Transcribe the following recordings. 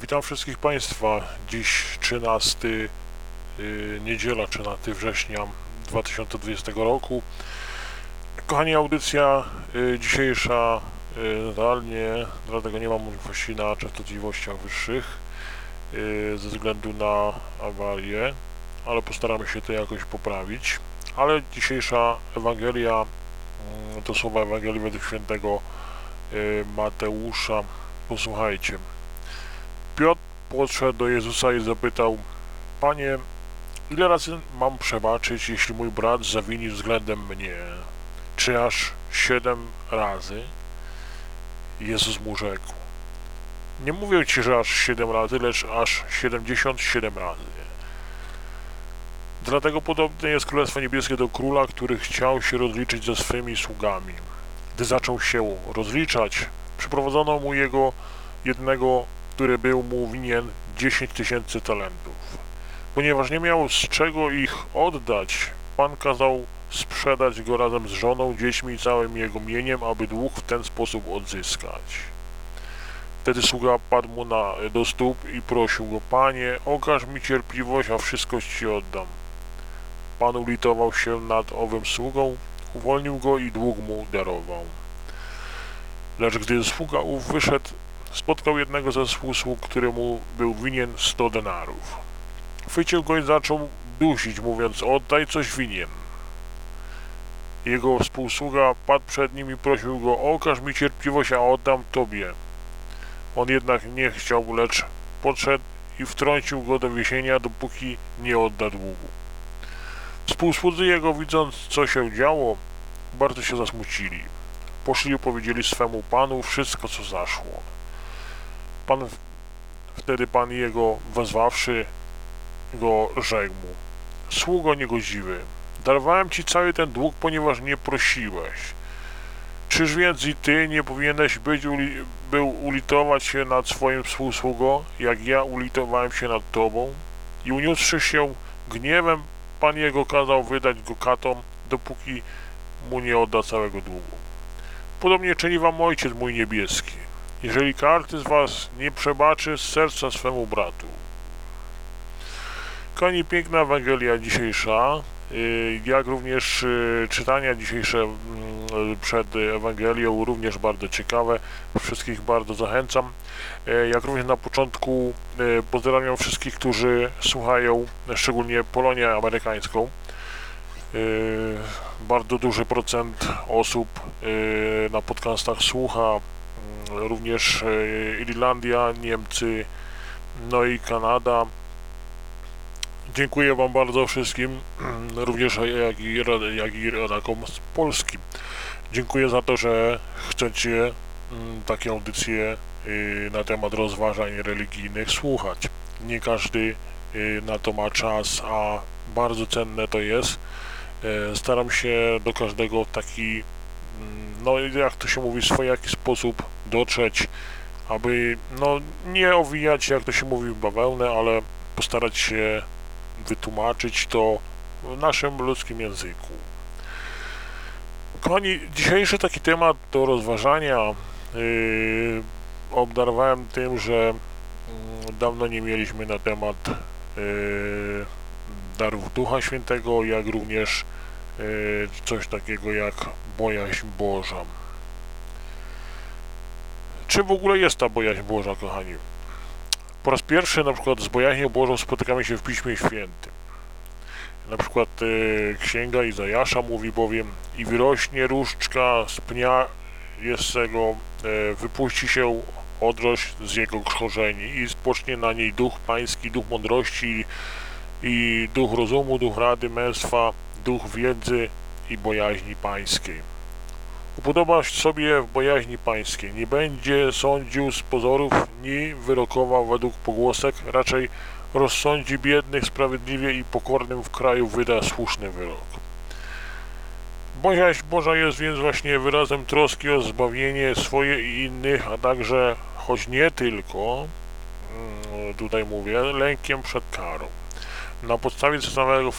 Witam wszystkich Państwa. Dziś 13 yy, niedziela, 13 września 2020 roku. Kochani, audycja yy, dzisiejsza yy, zdalnie, dlatego nie mam możliwości na częstotliwościach wyższych yy, ze względu na awarię, ale postaramy się to jakoś poprawić. Ale dzisiejsza Ewangelia yy, to słowa Ewangelii według świętego Mateusza. Posłuchajcie. Podszedł do Jezusa i zapytał: Panie, ile razy mam przebaczyć, jeśli mój brat zawini względem mnie? Czy aż siedem razy? Jezus mu rzekł: Nie mówię ci, że aż siedem razy, lecz aż siedemdziesiąt siedem razy. Dlatego podobne jest Królestwo Niebieskie do króla, który chciał się rozliczyć ze swymi sługami. Gdy zaczął się rozliczać, przyprowadzono mu jego jednego który był mu winien 10 tysięcy talentów. Ponieważ nie miał z czego ich oddać, pan kazał sprzedać go razem z żoną, dziećmi i całym jego mieniem, aby dług w ten sposób odzyskać. Wtedy sługa padł mu na, do stóp i prosił go, Panie, okaż mi cierpliwość, a wszystko Ci oddam. Pan ulitował się nad owym sługą, uwolnił go i dług mu darował. Lecz gdy sługa ów wyszedł, spotkał jednego ze współsług, któremu był winien 100 denarów. Chwycił go i zaczął dusić, mówiąc, oddaj coś winien. Jego współsługa padł przed nim i prosił go, okaż mi cierpliwość, a oddam tobie. On jednak nie chciał, lecz podszedł i wtrącił go do więzienia, dopóki nie odda długu. Współsłudzy jego, widząc, co się działo, bardzo się zasmucili. Poszli i powiedzieli swemu panu wszystko, co zaszło. Pan, wtedy Pan jego wezwawszy go rzekł mu, sługo niegodziwy, darowałem Ci cały ten dług, ponieważ nie prosiłeś. Czyż więc i Ty nie powinieneś być, uli, był ulitować się nad swoim współsługą, jak ja ulitowałem się nad Tobą? I uniósłszy się gniewem, Pan jego kazał wydać go katom, dopóki mu nie odda całego długu. Podobnie czyni wam Ojciec mój niebieski jeżeli każdy z was nie przebaczy z serca swemu bratu. Koni piękna Ewangelia dzisiejsza, y, jak również y, czytania dzisiejsze mm, przed Ewangelią, również bardzo ciekawe. Wszystkich bardzo zachęcam. Y, jak również na początku pozdrawiam wszystkich, którzy słuchają, szczególnie Polonię amerykańską. Bardzo duży procent osób na podcastach słucha również e, Irlandia, Niemcy, no i Kanada. Dziękuję Wam bardzo wszystkim, również jak i, jak i rodakom z Polski. Dziękuję za to, że chcecie mm, takie audycje y, na temat rozważań religijnych słuchać. Nie każdy na to ma czas, a bardzo cenne to jest. E, staram się do każdego w taki no jak to się mówi, w swojaki sposób dotrzeć, aby no nie owijać, jak to się mówi, bawełnę, ale postarać się wytłumaczyć to w naszym ludzkim języku. Kochani, dzisiejszy taki temat do rozważania yy, obdarowałem tym, że yy, dawno nie mieliśmy na temat yy, darów Ducha Świętego, jak również coś takiego jak bojaźń Boża. Czy w ogóle jest ta bojaźń Boża, kochani? Po raz pierwszy na przykład z bojaźnią Bożą spotykamy się w Piśmie Świętym. Na przykład e, Księga Izajasza mówi bowiem i wyrośnie różdżka z pnia jego, e, wypuści się odrość z jego korzeni i spocznie na niej duch pański, duch mądrości i duch rozumu, duch rady, męstwa, duch wiedzy, i bojaźni pańskiej. Upodobasz sobie w bojaźni pańskiej, nie będzie sądził z pozorów, ni wyrokował według pogłosek, raczej rozsądzi biednych sprawiedliwie i pokornym w kraju wyda słuszny wyrok. Bojaźń Boża jest więc właśnie wyrazem troski o zbawienie swoje i innych, a także, choć nie tylko, mm, tutaj mówię, lękiem przed karą. Na podstawie samego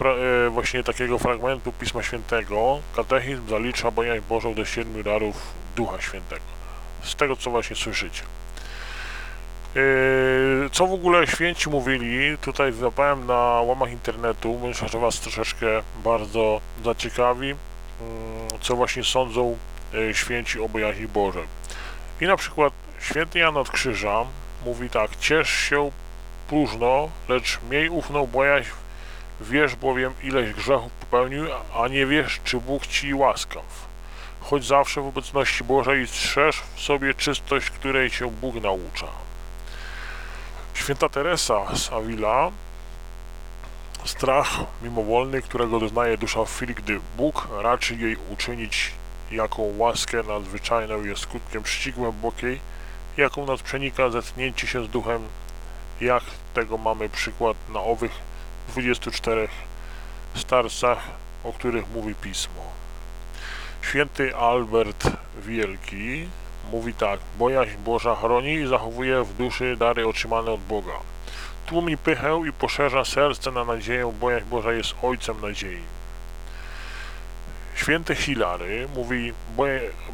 e, właśnie takiego fragmentu Pisma Świętego katechizm zalicza bojaźń Bożą do siedmiu darów Ducha Świętego. Z tego, co właśnie słyszycie. E, co w ogóle święci mówili, tutaj złapałem na łamach internetu, myślę, że Was troszeczkę bardzo zaciekawi, mm, co właśnie sądzą e, święci o bojaźni Bożej. I na przykład święty Jan od Krzyża mówi tak, ciesz się próżno, lecz miej ufną bojaźń, wiesz bowiem ileś grzechów popełnił, a nie wiesz, czy Bóg Ci łaskaw. Choć zawsze w obecności Bożej strzeż w sobie czystość, której Cię Bóg naucza. Święta Teresa z Avila strach mimowolny, którego doznaje dusza w chwili, gdy Bóg raczy jej uczynić jaką łaskę nadzwyczajną jest skutkiem czci głębokiej, jaką nas przenika zetknięcie się z duchem, jak tego mamy przykład na owych 24 starcach, o których mówi Pismo. Święty Albert Wielki mówi tak, bojaźń Boża chroni i zachowuje w duszy dary otrzymane od Boga. Tłumi pychę i poszerza serce na nadzieję, bojaźń Boża jest ojcem nadziei. Święty Hilary mówi,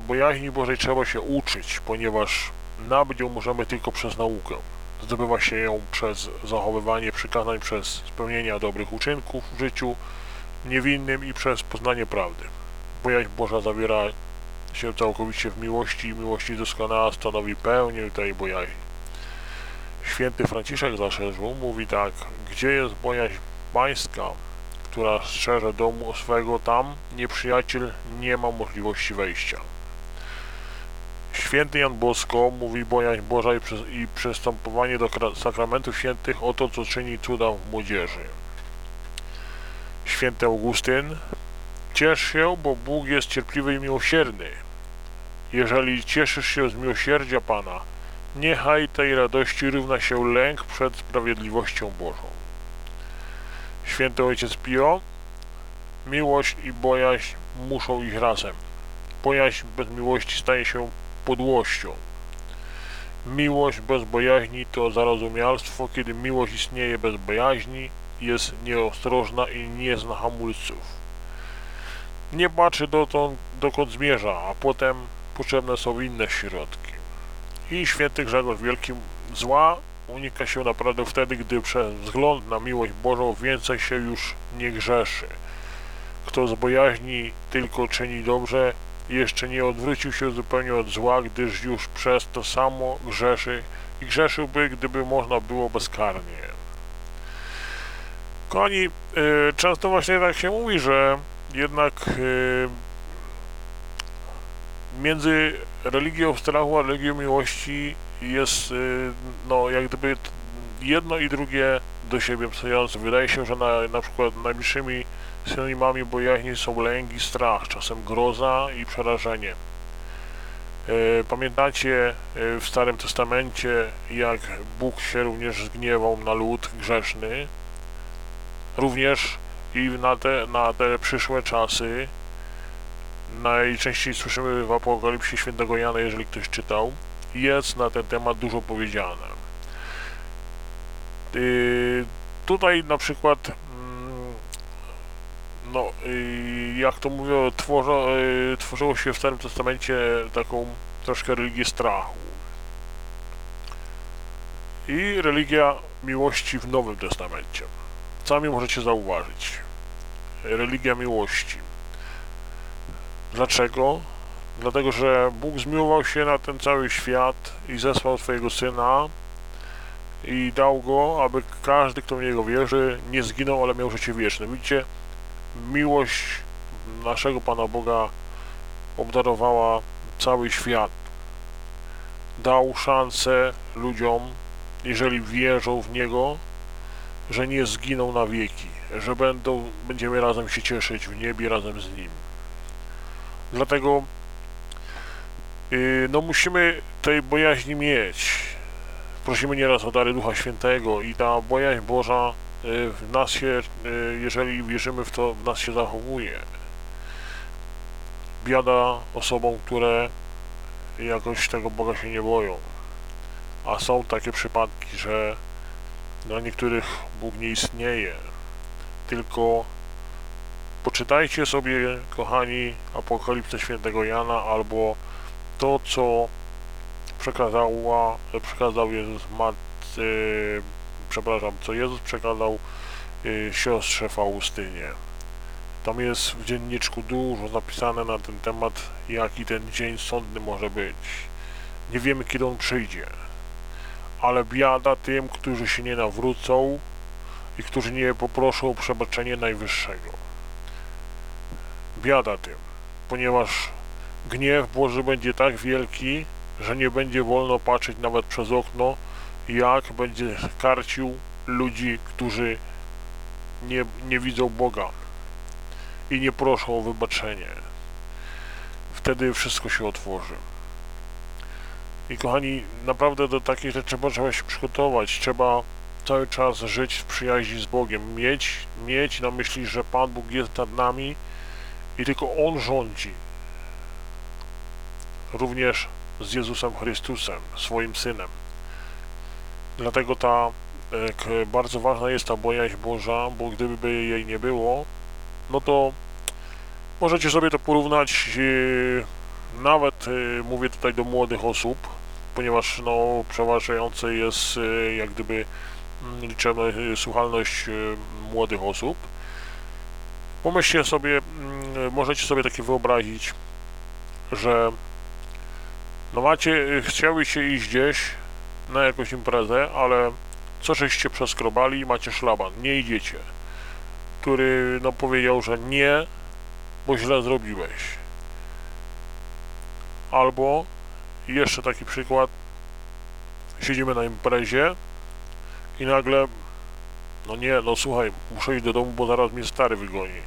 bojaźni Bożej trzeba się uczyć, ponieważ nabyć ją możemy tylko przez naukę. Zdobywa się ją przez zachowywanie przykazań, przez spełnienie dobrych uczynków w życiu niewinnym i przez poznanie prawdy. Bojaźń Boża zawiera się całkowicie w miłości i miłości doskonała stanowi pełnię tej bojaźni. Święty Franciszek Zaszerzu mówi tak, gdzie jest bojaźń pańska, która strzeże domu swego, tam nieprzyjaciel nie ma możliwości wejścia. Święty Jan Bosko mówi bojaźń Boża i, i przystępowanie do sakramentów świętych o to, co czyni cuda w młodzieży. Święty Augustyn Ciesz się, bo Bóg jest cierpliwy i miłosierny. Jeżeli cieszysz się z miłosierdzia Pana, niechaj tej radości równa się lęk przed sprawiedliwością Bożą. Święty Ojciec Pio, miłość i bojaźń muszą iść razem. Bojaźń bez miłości staje się podłością. Miłość bez bojaźni to zarozumialstwo, kiedy miłość istnieje bez bojaźni, jest nieostrożna i nie zna hamulców. Nie patrzy dotąd, dokąd zmierza, a potem potrzebne są inne środki. I święty Grzegorz Wielki zła unika się naprawdę wtedy, gdy przez wzgląd na miłość Bożą więcej się już nie grzeszy. Kto z bojaźni tylko czyni dobrze, jeszcze nie odwrócił się zupełnie od zła, gdyż już przez to samo grzeszy i grzeszyłby, gdyby można było bezkarnie. Kochani, yy, często właśnie tak się mówi, że jednak yy, między religią strachu a religią miłości jest yy, no jak gdyby jedno i drugie do siebie psujące. Wydaje się, że na, na przykład najbliższymi synonimami bojaźni są lęk i strach, czasem groza i przerażenie. E, pamiętacie e, w Starym Testamencie, jak Bóg się również zgniewał na lud grzeszny? Również i na te, na te przyszłe czasy najczęściej słyszymy w Apokalipsie Świętego Jana, jeżeli ktoś czytał, jest na ten temat dużo powiedziane. Yy, tutaj na przykład mm, no, yy, jak to mówią, tworzo, yy, tworzyło się w Starym Testamencie taką troszkę religię strachu. I religia miłości w Nowym Testamencie. Sami możecie zauważyć. Religia miłości. Dlaczego? Dlatego, że Bóg zmiłował się na ten cały świat i zesłał swojego Syna i dał Go, aby każdy, kto w Niego wierzy, nie zginął, ale miał życie wieczne. Widzicie, miłość naszego Pana Boga obdarowała cały świat. Dał szansę ludziom, jeżeli wierzą w Niego, że nie zginą na wieki, że będą, będziemy razem się cieszyć w niebie razem z Nim. Dlatego yy, no musimy tej bojaźni mieć. Prosimy nieraz o dary Ducha Świętego i ta bojaźń Boża yy, w nas się, yy, jeżeli wierzymy w to, w nas się zachowuje. Biada osobom, które jakoś tego Boga się nie boją. A są takie przypadki, że dla niektórych Bóg nie istnieje, tylko poczytajcie sobie, kochani, Apokalipsę Świętego Jana albo to, co przekazała, przekazał Jezus yy, przepraszam, co Jezus przekazał yy, siostrze Faustynie. Tam jest w dzienniczku dużo napisane na ten temat, jaki ten dzień sądny może być. Nie wiemy, kiedy on przyjdzie. Ale biada tym, którzy się nie nawrócą i którzy nie poproszą o przebaczenie Najwyższego. Biada tym, ponieważ gniew Boży będzie tak wielki, że nie będzie wolno patrzeć nawet przez okno, jak będzie karcił ludzi, którzy nie, nie widzą Boga i nie proszą o wybaczenie. Wtedy wszystko się otworzy. I kochani, naprawdę do takich rzeczy trzeba się przygotować. Trzeba cały czas żyć w przyjaźni z Bogiem. Mieć, mieć na myśli, że Pan Bóg jest nad nami i tylko On rządzi. Również z Jezusem Chrystusem, swoim Synem. Dlatego ta e, bardzo ważna jest ta bojaźń Boża, bo gdyby jej nie było, no to możecie sobie to porównać e, nawet, e, mówię tutaj do młodych osób, ponieważ no, przeważające jest jak gdyby mm, liczemy słuchalność młodych osób. Pomyślcie sobie, mm, możecie sobie takie wyobrazić, że no macie, chciałyście iść gdzieś na jakąś imprezę, ale co żeście przeskrobali i macie szlaban, nie idziecie. Który no powiedział, że nie, bo źle zrobiłeś. Albo jeszcze taki przykład, siedzimy na imprezie i nagle no nie, no słuchaj, muszę iść do domu, bo zaraz mnie stary wygoni.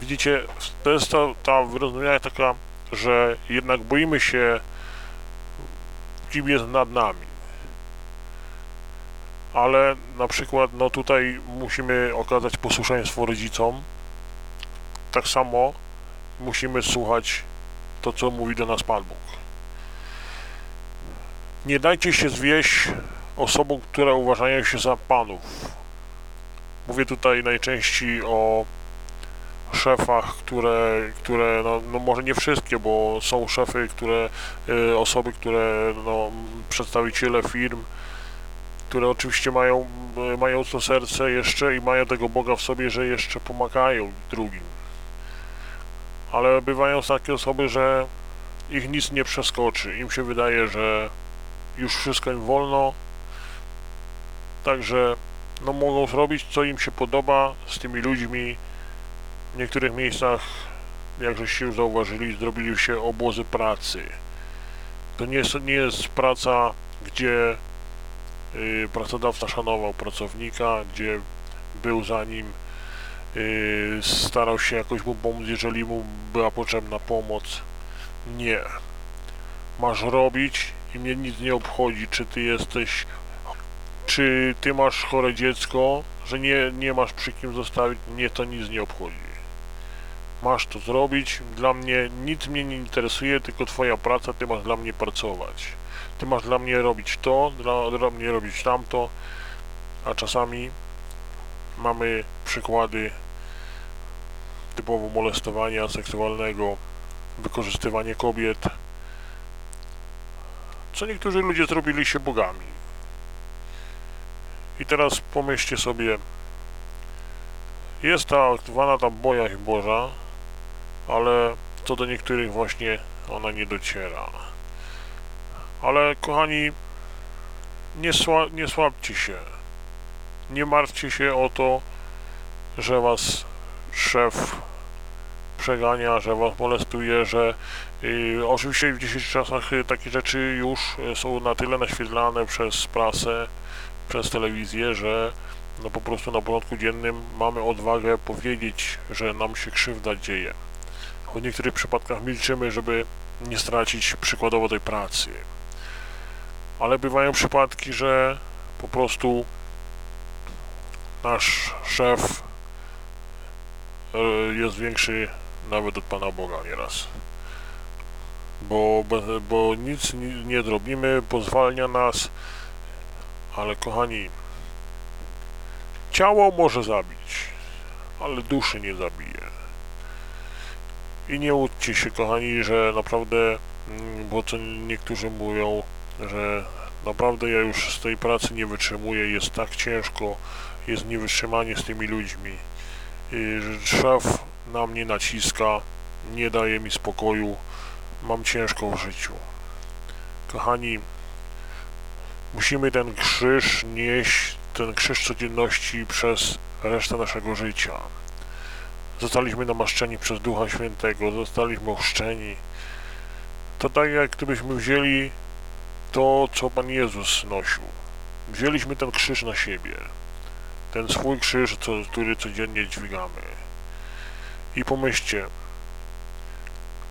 Widzicie, to jest ta, ta wyrozumiała taka że jednak boimy się, kim jest nad nami. Ale na przykład, no tutaj musimy okazać posłuszeństwo rodzicom. Tak samo musimy słuchać to, co mówi do nas Pan Bóg. Nie dajcie się zwieść osobom, które uważają się za panów. Mówię tutaj najczęściej o szefach, które, które no, no może nie wszystkie, bo są szefy, które, y, osoby, które, no, przedstawiciele firm, które oczywiście mają, y, mają to serce jeszcze i mają tego Boga w sobie, że jeszcze pomagają drugim. Ale bywają takie osoby, że ich nic nie przeskoczy. Im się wydaje, że już wszystko im wolno, także no mogą zrobić co im się podoba z tymi ludźmi, w niektórych miejscach, jak żeście już zauważyli, zrobili się obozy pracy. To nie jest, nie jest praca, gdzie y, pracodawca szanował pracownika, gdzie był za nim, y, starał się jakoś mu pomóc, jeżeli mu była potrzebna pomoc. Nie. Masz robić i mnie nic nie obchodzi, czy ty jesteś, czy ty masz chore dziecko, że nie, nie masz przy kim zostawić, mnie to nic nie obchodzi masz to zrobić, dla mnie nic mnie nie interesuje, tylko twoja praca, ty masz dla mnie pracować. Ty masz dla mnie robić to, dla, dla mnie robić tamto, a czasami mamy przykłady typowo molestowania seksualnego, wykorzystywanie kobiet, co niektórzy ludzie zrobili się bogami. I teraz pomyślcie sobie, jest ta aktywowana ta bojaźń Boża, ale co do niektórych właśnie ona nie dociera. Ale kochani, nie, sła, nie słabcie się. Nie martwcie się o to, że was szef przegania, że was molestuje, że y, oczywiście w dzisiejszych czasach y, takie rzeczy już y, są na tyle naświetlane przez prasę, przez telewizję, że no po prostu na porządku dziennym mamy odwagę powiedzieć, że nam się krzywda dzieje. W niektórych przypadkach milczymy, żeby nie stracić przykładowo tej pracy. Ale bywają przypadki, że po prostu nasz szef e, jest większy nawet od Pana Boga nieraz. Bo, bo nic nie zrobimy, pozwalnia nas, ale kochani, ciało może zabić, ale duszy nie zabije. I nie łudźcie się, kochani, że naprawdę, mm, bo co niektórzy mówią, że Naprawdę ja już z tej pracy nie wytrzymuję, jest tak ciężko, jest niewytrzymanie z tymi ludźmi. Że szef na mnie naciska, nie daje mi spokoju, mam ciężko w życiu. Kochani, musimy ten krzyż nieść, ten krzyż codzienności przez resztę naszego życia. Zostaliśmy namaszczeni przez Ducha Świętego, zostaliśmy ochrzczeni. To tak jak gdybyśmy wzięli to, co Pan Jezus nosił. Wzięliśmy ten krzyż na siebie. Ten swój krzyż, co, który codziennie dźwigamy. I pomyślcie,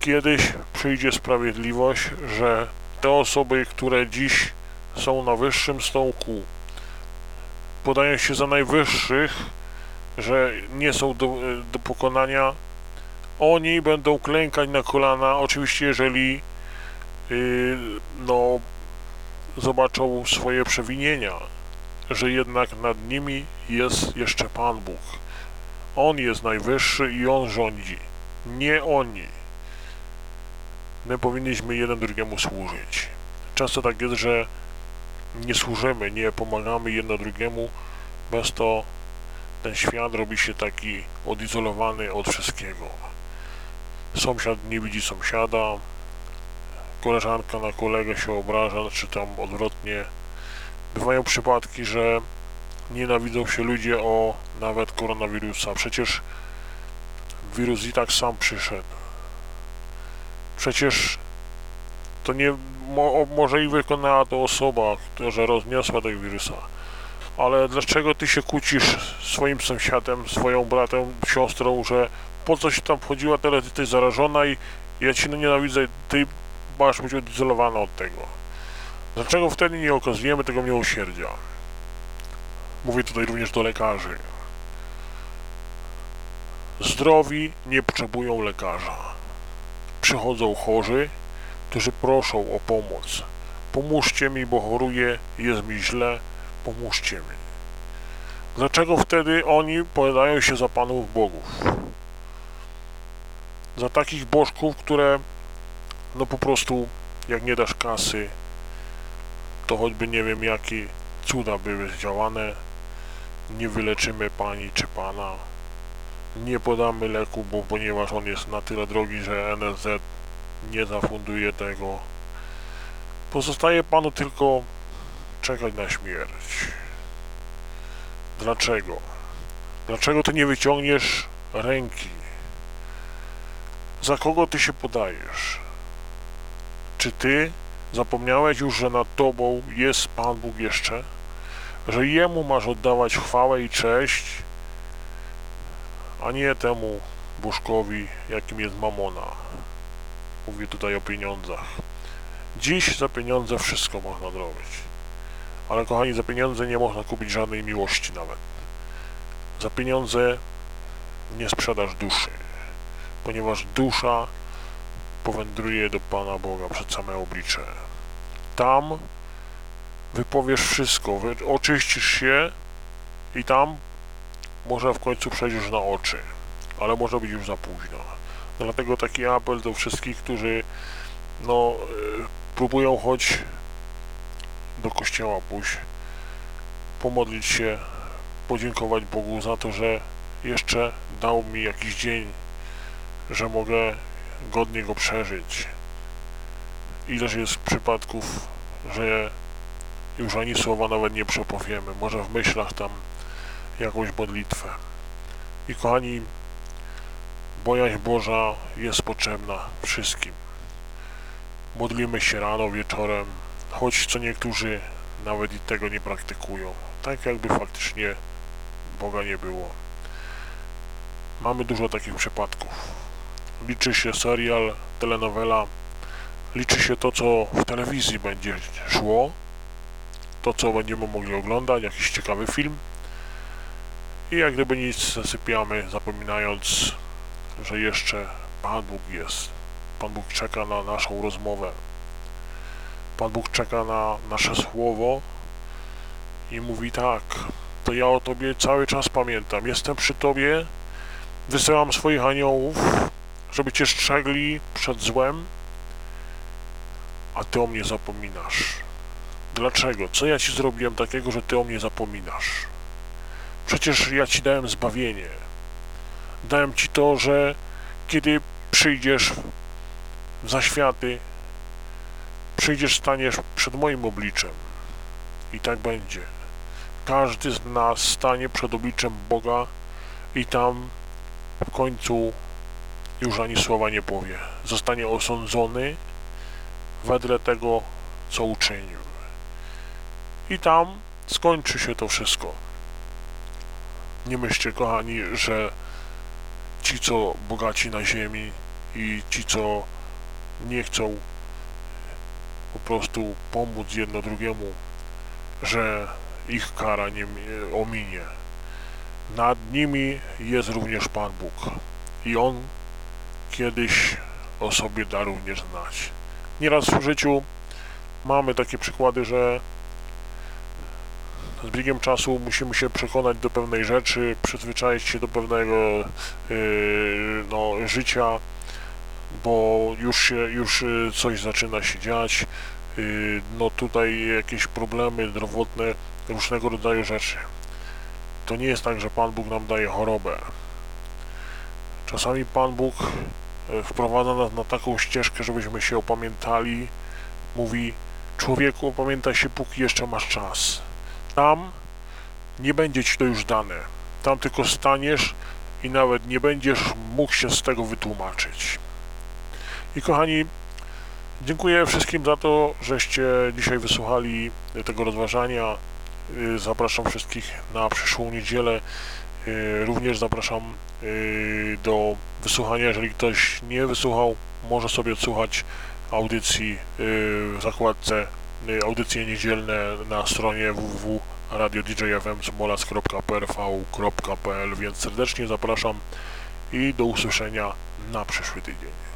kiedyś przyjdzie sprawiedliwość, że te osoby, które dziś są na wyższym stołku, podają się za najwyższych, że nie są do, do pokonania, oni będą klękać na kolana, oczywiście jeżeli yy, no, zobaczą swoje przewinienia, że jednak nad nimi jest jeszcze Pan Bóg. On jest najwyższy i On rządzi, nie oni. My powinniśmy jeden drugiemu służyć. Często tak jest, że nie służymy, nie pomagamy jedno drugiemu, bez to ten świat robi się taki odizolowany od wszystkiego. Sąsiad nie widzi sąsiada, koleżanka na kolegę się obraża, czy tam odwrotnie. Bywają przypadki, że nienawidzą się ludzie o nawet koronawirusa. Przecież wirus i tak sam przyszedł. Przecież to nie mo, może i wykonała to osoba, która rozniosła tego wirusa. Ale dlaczego ty się kłócisz swoim sąsiadem, swoją bratem, siostrą, że po co się tam wchodziła, teraz ty jesteś zarażona i ja cię nienawidzę, ty masz być odizolowana od tego. Dlaczego wtedy nie okazujemy tego miłosierdzia? Mówię tutaj również do lekarzy. Zdrowi nie potrzebują lekarza. Przychodzą chorzy, którzy proszą o pomoc. Pomóżcie mi, bo choruję, jest mi źle, pomóżcie mi. Dlaczego wtedy oni podają się za Panów Bogów? Za takich bożków, które no po prostu jak nie dasz kasy, to choćby nie wiem jakie cuda były zdziałane, nie wyleczymy pani czy pana, nie podamy leku, bo ponieważ on jest na tyle drogi, że NSZ nie zafunduje tego. Pozostaje panu tylko czekać na śmierć. Dlaczego? Dlaczego ty nie wyciągniesz ręki? Za kogo ty się podajesz? Czy ty zapomniałeś już, że nad tobą jest Pan Bóg jeszcze? Że Jemu masz oddawać chwałę i cześć, a nie temu Bożkowi, jakim jest Mamona. Mówię tutaj o pieniądzach. Dziś za pieniądze wszystko można zrobić. Ale kochani, za pieniądze nie można kupić żadnej miłości nawet. Za pieniądze nie sprzedasz duszy, ponieważ dusza powędruje do Pana Boga przed same oblicze. Tam wypowiesz wszystko, oczyścisz się i tam może w końcu przejdziesz na oczy, ale może być już za późno. Dlatego taki apel do wszystkich, którzy no, y, próbują choć do kościoła pójść, pomodlić się, podziękować Bogu za to, że jeszcze dał mi jakiś dzień, że mogę godnie go przeżyć. Ileż jest przypadków, że już ani słowa nawet nie przepowiemy, może w myślach tam jakąś modlitwę. I kochani, bojaźń Boża jest potrzebna wszystkim. Modlimy się rano, wieczorem, choć co niektórzy nawet i tego nie praktykują. Tak jakby faktycznie Boga nie było. Mamy dużo takich przypadków. Liczy się serial, telenowela, liczy się to, co w telewizji będzie szło, to, co będziemy mogli oglądać, jakiś ciekawy film. I jak gdyby nic zasypiamy, zapominając, że jeszcze Pan Bóg jest. Pan Bóg czeka na naszą rozmowę. Pan Bóg czeka na nasze słowo i mówi tak, to ja o Tobie cały czas pamiętam. Jestem przy Tobie, wysyłam swoich aniołów, żeby Cię strzegli przed złem, a Ty o mnie zapominasz. Dlaczego? Co ja ci zrobiłem takiego, że ty o mnie zapominasz? Przecież ja ci dałem zbawienie. Dałem ci to, że kiedy przyjdziesz w zaświaty, przyjdziesz, staniesz przed moim obliczem. I tak będzie. Każdy z nas stanie przed obliczem Boga i tam w końcu już ani słowa nie powie. Zostanie osądzony wedle tego, co uczynił. I tam skończy się to wszystko. Nie myślcie, kochani, że ci, co bogaci na ziemi i ci, co nie chcą po prostu pomóc jedno drugiemu, że ich kara nie mi- ominie. Nad nimi jest również Pan Bóg i On kiedyś o sobie da również znać. Nieraz w życiu mamy takie przykłady, że z biegiem czasu musimy się przekonać do pewnej rzeczy, przyzwyczaić się do pewnego yy, no, życia, bo już się, już y, coś zaczyna się dziać, yy, no tutaj jakieś problemy zdrowotne, różnego rodzaju rzeczy. To nie jest tak, że Pan Bóg nam daje chorobę. Czasami Pan Bóg e, wprowadza nas na taką ścieżkę, żebyśmy się opamiętali. Mówi, człowieku, opamiętaj się, póki jeszcze masz czas. Tam nie będzie ci to już dane. Tam tylko staniesz i nawet nie będziesz mógł się z tego wytłumaczyć. I kochani, dziękuję wszystkim za to, żeście dzisiaj wysłuchali tego rozważania. Y, Zapraszam wszystkich na przyszłą niedzielę. Y, Również zapraszam y, do wysłuchania, jeżeli ktoś nie wysłuchał, może sobie odsłuchać audycji w zakładce audycje niedzielne na stronie www.radiodjfm.pl więc serdecznie zapraszam i do usłyszenia na przyszły tydzień.